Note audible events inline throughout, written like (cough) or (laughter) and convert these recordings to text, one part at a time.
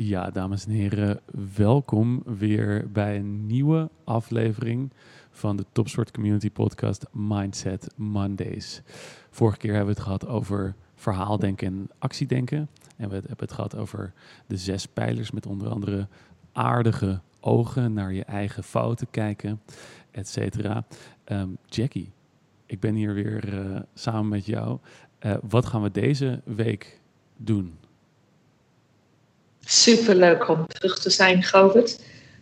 Ja, dames en heren, welkom weer bij een nieuwe aflevering van de Topsport Community Podcast Mindset Mondays. Vorige keer hebben we het gehad over verhaaldenken en actiedenken. En we hebben het gehad over de zes pijlers met onder andere aardige ogen naar je eigen fouten kijken, et cetera. Ehm, Jackie, ik ben hier weer uh, samen met jou. Uh, wat gaan we deze week doen? Super leuk om terug te zijn, Govert.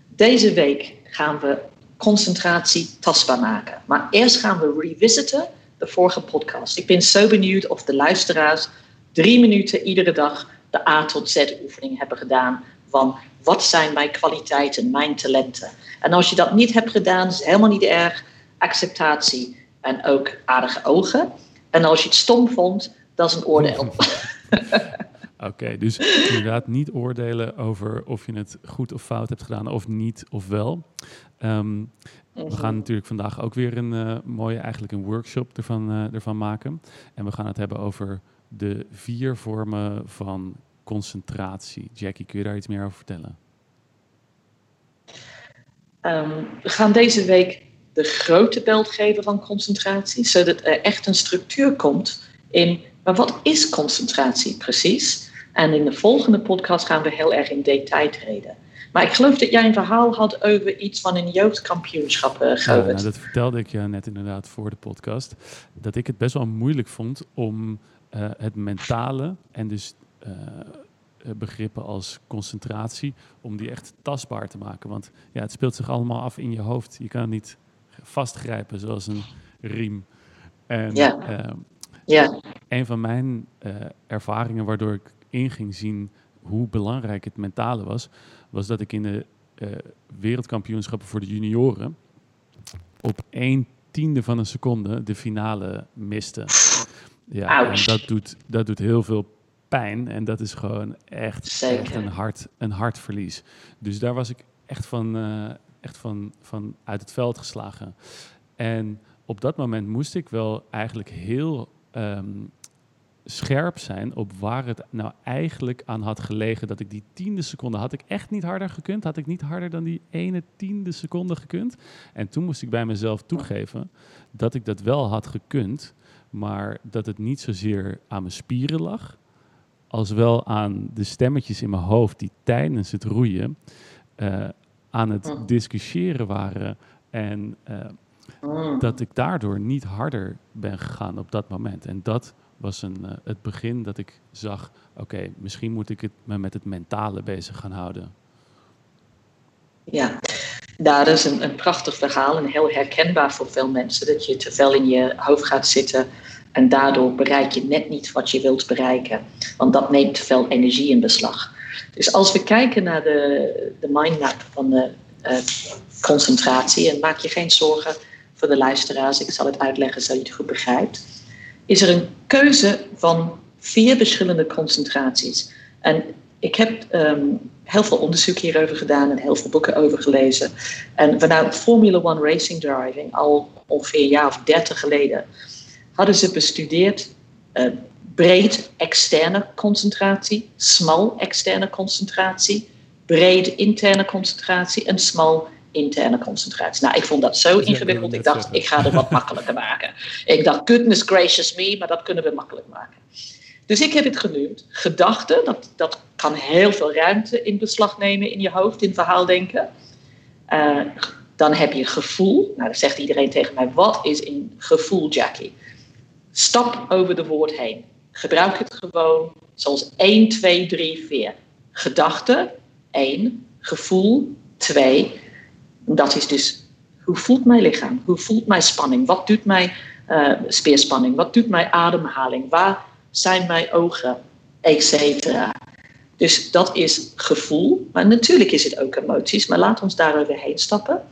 Deze week gaan we concentratie tastbaar maken. Maar eerst gaan we revisiten de vorige podcast. Ik ben zo benieuwd of de luisteraars drie minuten iedere dag de A tot Z oefening hebben gedaan van wat zijn mijn kwaliteiten, mijn talenten. En als je dat niet hebt gedaan, is helemaal niet erg. Acceptatie en ook aardige ogen. En als je het stom vond, dat is een oordeel. (laughs) (laughs) Oké, dus inderdaad niet oordelen over of je het goed of fout hebt gedaan of niet of wel. Ehm, we mhm. gaan natuurlijk vandaag ook weer een uh, mooie, eigenlijk een workshop ervan, uh, ervan maken. En we gaan het hebben over de vier vormen van concentratie. Jackie, kun je daar iets meer over vertellen? Um, we gaan deze week de grote beeld geven van concentratie, zodat er echt een structuur komt in, maar wat is concentratie precies? En in de volgende podcast gaan we heel erg in detail treden. Maar ik geloof dat jij een verhaal had over iets van een jeugdkampioenschap, uh, ja, nou, dat vertelde ik je net inderdaad voor de podcast. Dat ik het best wel moeilijk vond om uh, het mentale en dus uh, begrippen als concentratie, om die echt tastbaar te maken. Want ja, het speelt zich allemaal af in je hoofd. Je kan het niet vastgrijpen zoals een riem. En ja. Ehm, ja. een van mijn ervaringen waardoor ik in ging zien hoe belangrijk het mentale was, was dat ik in de uh, wereldkampioenschappen voor de junioren op één tiende van een seconde de finale miste. Ja, en dat doet, dat doet heel veel pijn en dat is gewoon echt, echt een, hard, een hard verlies. Dus daar was ik echt van, uh, echt van, van uit het veld geslagen. En op dat moment moest ik wel eigenlijk heel um, scherp zijn op waar het nou eigenlijk aan had gelegen. Dat ik die tiende seconde had ik echt niet harder gekund, had ik niet harder dan die ene tiende seconde gekund. En toen moest ik bij mezelf toegeven dat ik dat wel had gekund, maar dat het niet zozeer aan mijn spieren lag, als wel aan de stemmetjes in mijn hoofd die tijdens het roeien uh, aan het discussiëren waren en uh, dat ik daardoor niet harder ben gegaan op dat moment. En dat was een, uh, het begin dat ik zag, oké, misschien moet ik het me met het mentale bezig gaan houden. Ja, dat is een, een prachtig verhaal en heel herkenbaar voor veel mensen. Dat je te veel in je hoofd gaat zitten en daardoor bereik je net niet wat je wilt bereiken. Want dat neemt te veel energie in beslag. Dus als we kijken naar de, de mindmap van de uh, concentratie, en maak je geen zorgen voor de luisteraars, ik zal het uitleggen zodat je het goed begrijpt is er een keuze van vier verschillende concentraties. En ik heb ehm, heel veel onderzoek hierover gedaan en heel veel boeken over gelezen. En vanuit Formula One Racing Driving, al ongeveer een jaar of dertig geleden, hadden ze bestudeerd uh, breed externe concentratie, smal externe concentratie, breed interne concentratie en smal interne concentratie. Nou, ik vond dat zo ingewikkeld. Ik dacht, ik ga het wat (laughs) makkelijker maken. Ik dacht, goodness gracious me, maar dat kunnen we makkelijk maken. Dus ik heb het genoemd. Gedachten, dat, dat kan heel veel ruimte in beslag nemen in je hoofd, in verhaaldenken. Uh, dan heb je gevoel. Nou, dan zegt iedereen tegen mij, wat is een gevoel, Jackie? Stap over de woord heen. Gebruik het gewoon zoals 1, 2, 3, 4. Gedachte, 1. Gevoel, 2. Dat is dus hoe voelt mijn lichaam? Hoe voelt mijn spanning? Wat doet mijn uh, speerspanning? Wat doet mijn ademhaling? Waar zijn mijn ogen? Etcetera. Dus dat is gevoel. Maar natuurlijk is het ook emoties. Maar laat ons daar overheen stappen.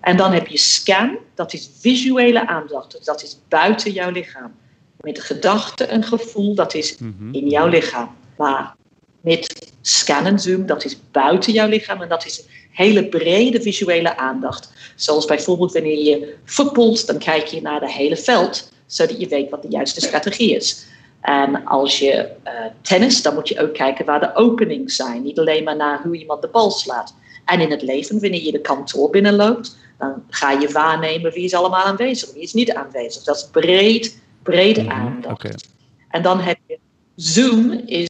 En dan heb je scan. Dat is visuele aandacht. Dat is buiten jouw lichaam. Met gedachte en gevoel. Dat is mhm. in jouw lichaam. Maar met scan en zoom. Dat is buiten jouw lichaam. En dat is hele brede visuele aandacht. Zoals bijvoorbeeld wanneer je voetbalt, dan kijk je naar het hele veld, zodat je weet wat de juiste strategie is. En als je uh, tennis, dan moet je ook kijken waar de openings zijn. Niet alleen maar naar hoe iemand de bal slaat. En in het leven, wanneer je de kantoor binnenloopt, dan ga je waarnemen wie is allemaal aanwezig, wie is niet aanwezig. Dat is breed, brede mhm, aandacht. En dan heb je Zoom, is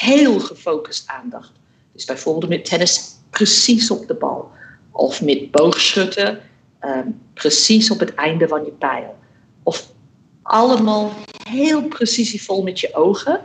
heel gefocust aandacht. Dus bijvoorbeeld met tennis precies op de bal. Of met boogschutten ehm, precies op het einde van je pijl. Of allemaal heel precisievol met je ogen.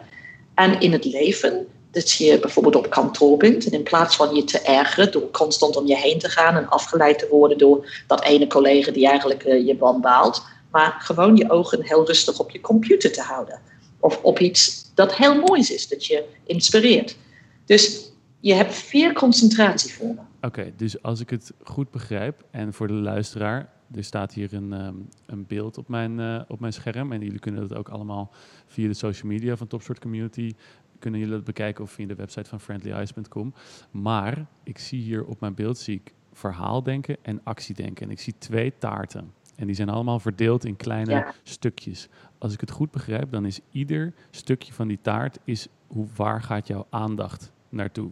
En in het leven, dat je bijvoorbeeld op kantoor bent en in plaats van je te ergeren door constant om je heen te gaan en afgeleid te worden door dat ene collega die eigenlijk uh, je band baalt, maar gewoon je ogen heel rustig op je computer te houden. Of op iets dat heel moois is, dat je inspireert. Dus je hebt vier concentratievormen. Oké, dus als ik het goed begrijp, en voor de luisteraar, er staat hier een, ehm, een beeld op mijn, uh, op mijn scherm. En jullie kunnen dat ook allemaal via de social media van Topsport Community. Kunnen jullie dat bekijken of via de website van friendlyeyes.com. Maar ik zie hier op mijn beeld zie ik verhaaldenken en actiedenken. En ik zie twee taarten. En die zijn allemaal verdeeld in kleine stukjes. Als ik het goed begrijp, dan is ieder stukje van die taart is hoe waar gaat jouw aandacht naartoe.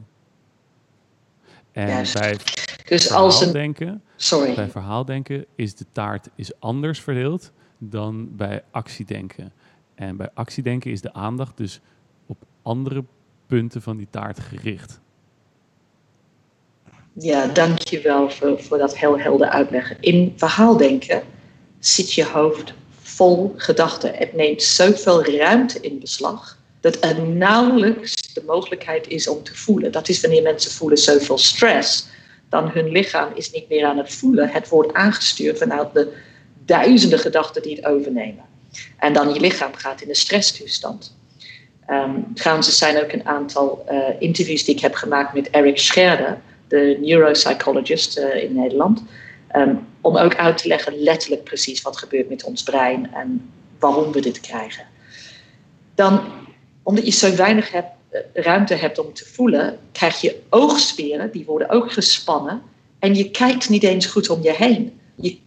En Juist. bij dus als een, denken, sorry. bij verhaaldenken is de taart is anders verdeeld dan bij actiedenken. En bij actiedenken is de aandacht dus op andere punten van die taart gericht. Ja, dankjewel voor, voor dat heel helder uitleggen. In verhaaldenken zit je hoofd vol gedachten. Het neemt zoveel ruimte in beslag dat er nauwelijks de mogelijkheid is om te voelen. Dat is wanneer mensen voelen zoveel stress, dan hun lichaam is niet meer aan het voelen. Het wordt aangestuurd vanuit de duizenden gedachten die het overnemen. En dan je lichaam gaat in een stresstoestand. Um, trouwens, er zijn ook een aantal uh, interviews die ik heb gemaakt met Eric Scherder, de neuropsychologist uh, in Nederland. Um, om ook uit te leggen letterlijk precies wat gebeurt met ons brein en waarom we dit krijgen. Dan, omdat je zo weinig eh, ruimte hebt om te voelen, krijg je oogspieren, die worden ook gespannen. En je kijkt niet eens goed om je heen. Je,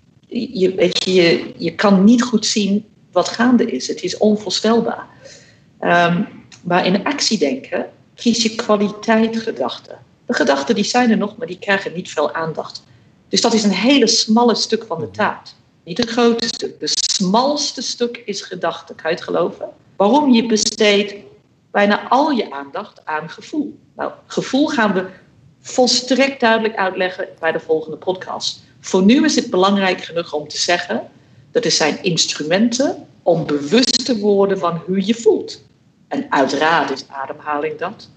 je, weet je, je, kan niet goed zien wat gaande is. Het is onvoorstelbaar. Um, maar in actiedenken kies je kwaliteit gedachten. De gedachten die zijn er nog, maar die krijgen niet veel aandacht. Dus dat is een hele smalle stuk van de taart. Niet het grote stuk. De smalste stuk is gedachte. Kan je het geloven? Waarom je besteedt bijna al je aandacht aan gevoel. Nou, gevoel gaan we volstrekt duidelijk uitleggen bij de volgende podcast. Voor nu is het belangrijk genoeg om te zeggen dat er zijn instrumenten om bewust te worden van hoe je voelt. En uiteraard is ademhaling dat.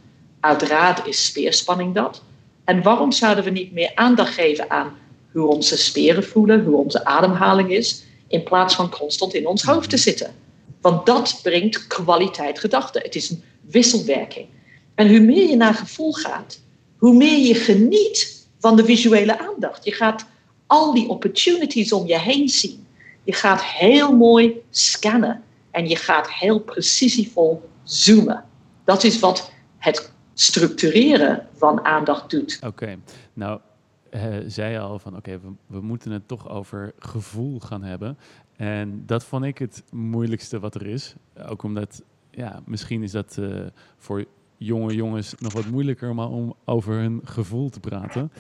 Uiteraard is speerspanning dat. En waarom zouden we niet meer aandacht geven aan hoe onze spieren voelen, hoe onze ademhaling is, in plaats van constant in ons hoofd te zitten? Want dat brengt kwaliteit gedachten. Het is een wisselwerking. En hoe meer je naar gevoel gaat, hoe meer je geniet van de visuele aandacht. Je gaat al die opportunities om je heen zien. Je gaat heel mooi scannen en je gaat heel precisievol zoomen. Dat is wat het structureren van aandacht doet. Oké, nou uh, zei al van oké, we, we, moeten het toch over gevoel gaan hebben. En dat vond ik het moeilijkste wat er is. Ook omdat, ja, misschien is dat uh, voor jonge jongens nog wat moeilijker om, om over hun gevoel te praten.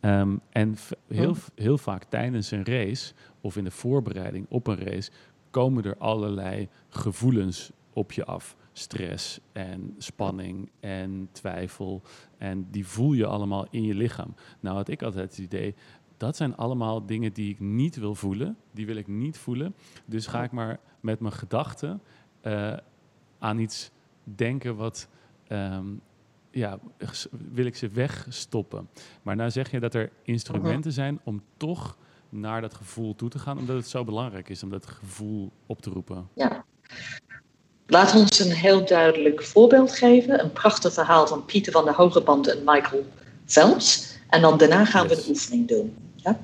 Um, en heel, oh. heel vaak tijdens een race of in de voorbereiding op een race komen er allerlei gevoelens op je af. Stress en spanning en twijfel. En die voel je allemaal in je lichaam. Nou had ik altijd het idee, dat zijn allemaal dingen die ik niet wil voelen. Die wil ik niet voelen. Dus ga ik maar met mijn gedachten uh, aan iets denken wat. Um, ja, wil ik ze wegstoppen. Maar nou zeg je dat er instrumenten zijn om toch naar dat gevoel toe te gaan, omdat het zo belangrijk is om dat gevoel op te roepen. Ja. Laat ons een heel duidelijk voorbeeld geven. Een prachtig verhaal van Pieter van der Hogeband en Michael Phelps. En dan daarna gaan we de oefening doen. Ja?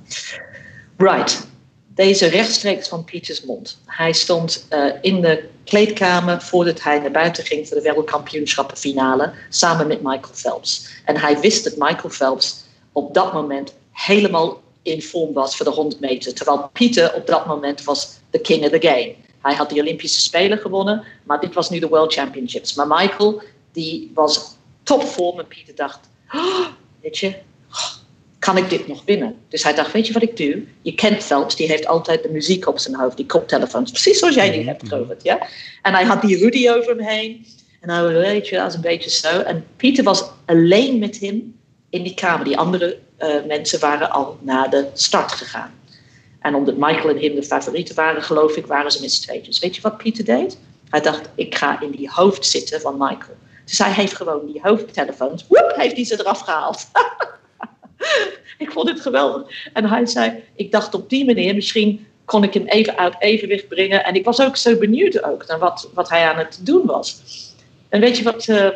Right. Deze rechtstreeks van Pieters mond. Hij stond uh, in de kleedkamer voordat hij naar buiten ging voor de wereldkampioenschappen finale samen met Michael Phelps. En hij wist dat Michael Phelps op dat moment helemaal in vorm was voor de 100 meter. Terwijl Pieter op dat moment was the king of the game. Hij had de Olympische Spelen gewonnen, maar dit was nu de World Championships. Maar Michael, die was topvorm en Pieter dacht, oh, weet je, kan ik dit nog winnen? Dus hij dacht, weet je wat ik doe? Je kent Phelps, die heeft altijd de muziek op zijn hoofd, die koptelefoons. Precies zoals jij die hebt, Robert. Ja? En hij had die hoodie over hem heen. En hij weet je, dat is een beetje zo. En Pieter was alleen met hem in die kamer. Die andere uh, mensen waren al naar de start gegaan. En omdat Michael en hem de favorieten waren, geloof ik, waren ze met z'n tweetjes. Weet je wat Pieter deed? Hij dacht, ik ga in die hoofd zitten van Michael. Dus hij heeft gewoon die hoofdtelefoons, woep, heeft hij ze eraf gehaald. (laughs) ik vond het geweldig. En hij zei, ik dacht op die manier, misschien kon ik hem even uit evenwicht brengen. En ik was ook zo benieuwd ook naar wat, wat hij aan het doen was. En weet je wat uh,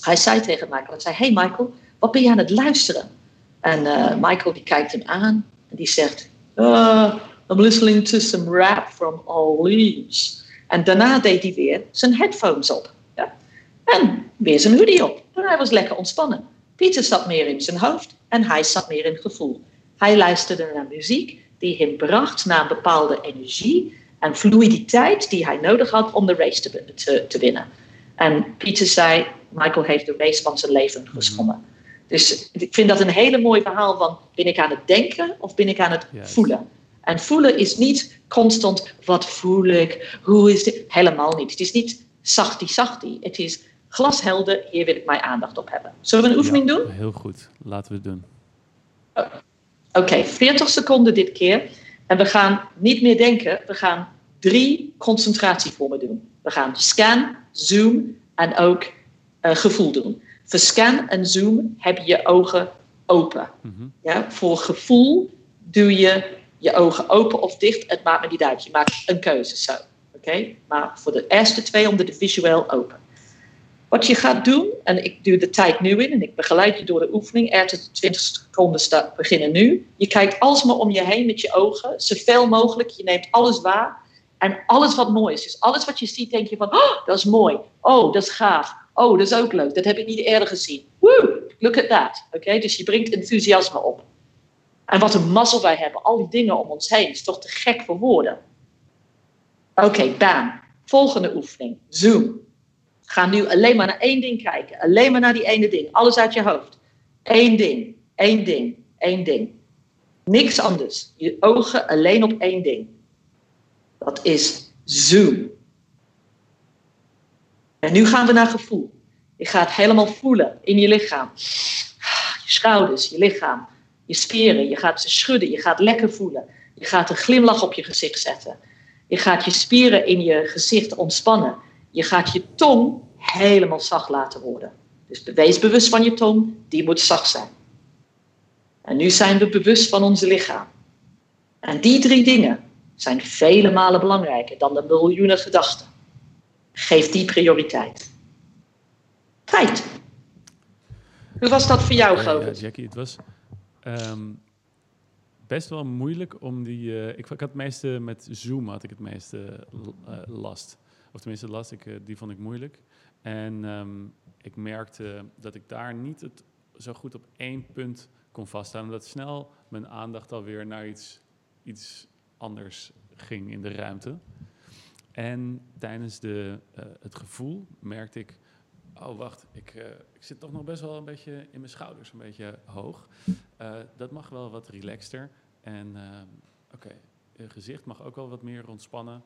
hij zei tegen Michael? Hij zei, hey Michael, wat ben je aan het luisteren? En uh, Michael die kijkt hem aan en die zegt, uh, I'm listening to some rap from All Leaves. En daarna deed hij weer zijn headphones op. Ja? En weer zijn hoodie op. En hij was lekker ontspannen. Pieter zat meer in zijn hoofd en hij zat meer in het gevoel. Hij luisterde naar muziek die hem bracht naar een bepaalde energie en fluiditeit die hij nodig had om de race te, te, te winnen. En Pieter zei, Michael heeft de race van zijn leven mhm. geschonden. Dus ik vind dat een hele mooi verhaal van ben ik aan het denken of ben ik aan het voelen. En voelen is niet constant wat voel ik, hoe is dit, helemaal niet. Het is niet zachtie zachtie, het is glashelder, hier wil ik mijn aandacht op hebben. Zullen we een oefening doen? Heel goed, laten we het doen. Oké, 40 seconden dit keer. En we gaan niet meer denken, we gaan drie concentratievormen doen. We gaan scan, zoom en ook uh, gevoel doen. Voor scan en zoom heb je je ogen open. Mm ja, voor gevoel doe je je ogen open of dicht. Het maakt me niet uit. Je maakt een keuze zo. Oké? Maar voor de eerste twee onder de visueel open. Wat je gaat doen, en ik doe de tijd nu in en ik begeleid je door de oefening. Er 20 seconden beginnen nu. Je kijkt alsmaar om je heen met je ogen, zoveel mogelijk. Je neemt alles waar. En alles wat mooi is. Dus alles wat je ziet, denk je van, oh, dat is mooi. Oh, dat is gaaf. Oh, dat is ook leuk. Dat heb ik niet eerder gezien. Woo, look at that. Oké, dus je brengt enthousiasme op. En wat een mazzel wij hebben. Al die dingen om ons heen. is toch te gek voor woorden. Oké, bam. Volgende oefening. Zoom. Ga nu alleen maar naar één ding kijken. Alleen maar naar die ene ding. Alles uit je hoofd. Eén ding. Eén ding. Één ding. Niks anders. Je ogen alleen op één ding. Dat is zoom. En nu gaan we naar gevoel. Je gaat helemaal voelen in je lichaam. Je schouders, je lichaam, je spieren. Je gaat ze schudden. Je gaat lekker voelen. Je gaat een glimlach op je gezicht zetten. Je gaat je spieren in je gezicht ontspannen. Je gaat je tong helemaal zacht laten worden. Dus wees bewust van je tong, die moet zacht zijn. En nu zijn we bewust van onze lichaam. En die drie dingen zijn vele malen belangrijker dan de miljoenen gedachten. Geef die prioriteit. Tijd. Hoe was dat voor jou, Govert? Ja, Jackie, het was ehm, best wel moeilijk om die... Uh, ik, ik, had het meeste met Zoom had ik het meeste uh, last. Of tenminste last, ik, uh, die vond ik moeilijk. En um, ik merkte dat ik daar niet het zo goed op één punt kon vasthouden. Dat snel mijn aandacht alweer naar iets, iets anders ging in de ruimte. En tijdens de, uh, het gevoel merkte ik, oh wacht, ik, uh, ik zit toch nog best wel een beetje in mijn schouders, een beetje hoog. Uh, dat mag wel wat relaxter. En oké, gezicht mag ook wel wat meer ontspannen.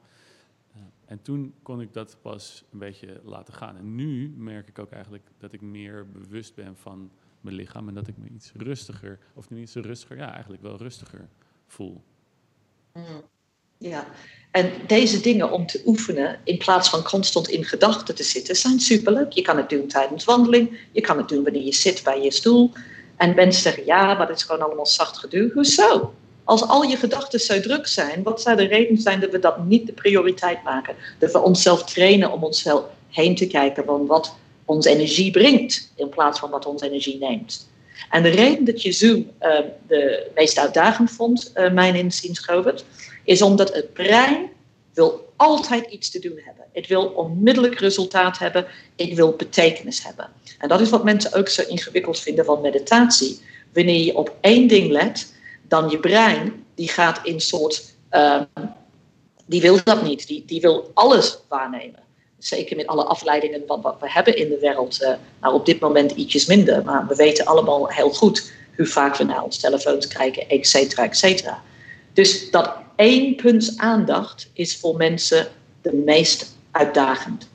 en toen kon ik dat pas een beetje laten gaan. En nu merk ik ook eigenlijk dat ik meer bewust ben van mijn lichaam en dat ik me iets rustiger, of niet iets rustiger, ja, eigenlijk wel rustiger voel. Mm. Ja, en deze dingen om te oefenen in plaats van constant in gedachten te zitten, zijn superleuk. Je kan het doen tijdens wandeling, je kan het doen wanneer je zit bij je stoel. En mensen zeggen, ja, maar dat is gewoon allemaal zacht geduw. Hoezo? Als al je gedachten zo druk zijn, wat zou de reden zijn dat we dat niet de prioriteit maken? Dat we onszelf trainen om onszelf heen te kijken van wat ons energie brengt, in plaats van wat ons energie neemt. En de reden dat je Zoom uh, de meest uitdagend vond, uh, mijn inziens, Govert, is omdat het brein wil altijd iets te doen hebben. Het wil onmiddellijk resultaat hebben. Het wil betekenis hebben. En dat is wat mensen ook zo ingewikkeld vinden van meditatie. Wanneer je op één ding let, dan je brein die gaat in soort uh, die wil dat niet. Die, die wil alles waarnemen. Zeker met alle afleidingen wat, wat we hebben in de wereld. Uh, nou, op dit moment ietsjes minder. Maar we weten allemaal heel goed hoe vaak we naar ons telefoons kijken, et cetera, et cetera. Dus dat één punt aandacht is voor mensen de meest uitdagend.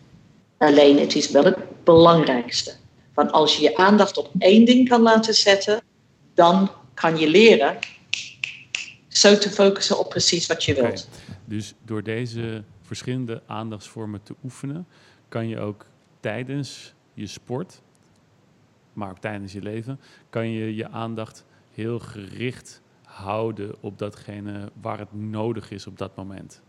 Alleen het is wel het belangrijkste. Want als je je aandacht op één ding kan laten zetten, dan kan je leren zo te focussen op precies wat je wilt. Dus door deze verschillende aandachtsvormen te oefenen, kan je ook tijdens je sport, maar ook tijdens je leven, kan je je aandacht heel gericht houden op datgene waar het nodig is op dat moment.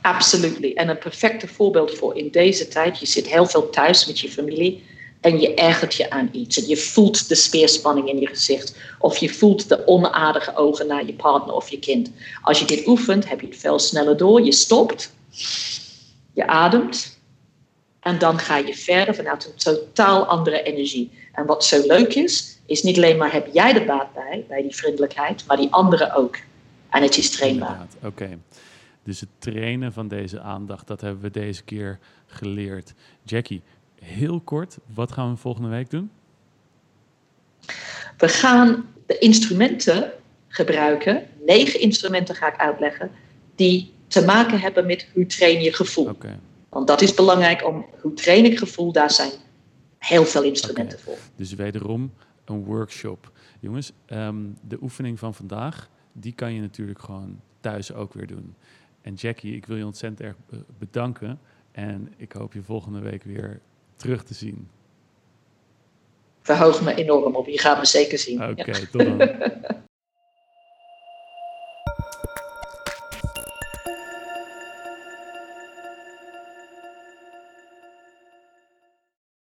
Absoluut. En een perfecte voorbeeld voor in deze tijd. Je zit heel veel thuis met je familie en je ergert je aan iets. En je voelt de speerspanning in je gezicht. Of je voelt de onaardige ogen naar je partner of je kind. Als je dit oefent, heb je het veel sneller door. Je stopt, je ademt. En dan ga je verder vanuit een totaal andere energie. En wat zo leuk is, is niet alleen maar heb jij de baat bij, bij die vriendelijkheid, maar die anderen ook. En het is trainbaar. Oké. Dus het trainen van deze aandacht, dat hebben we deze keer geleerd. Jackie, heel kort, wat gaan we volgende week doen? We gaan de instrumenten gebruiken. Negen instrumenten ga ik uitleggen. Die te maken hebben met hoe train je gevoel. Okay. Want dat is belangrijk om hoe train ik gevoel. Daar zijn heel veel instrumenten voor. Dus wederom een workshop. Jongens, ehm, de oefening van vandaag, die kan je natuurlijk gewoon thuis ook weer doen. En Jackie, ik wil je ontzettend erg bedanken. En ik hoop je volgende week weer terug te zien. Verhoog me enorm op. Je gaat me zeker zien. Oké, tot dan. (laughs)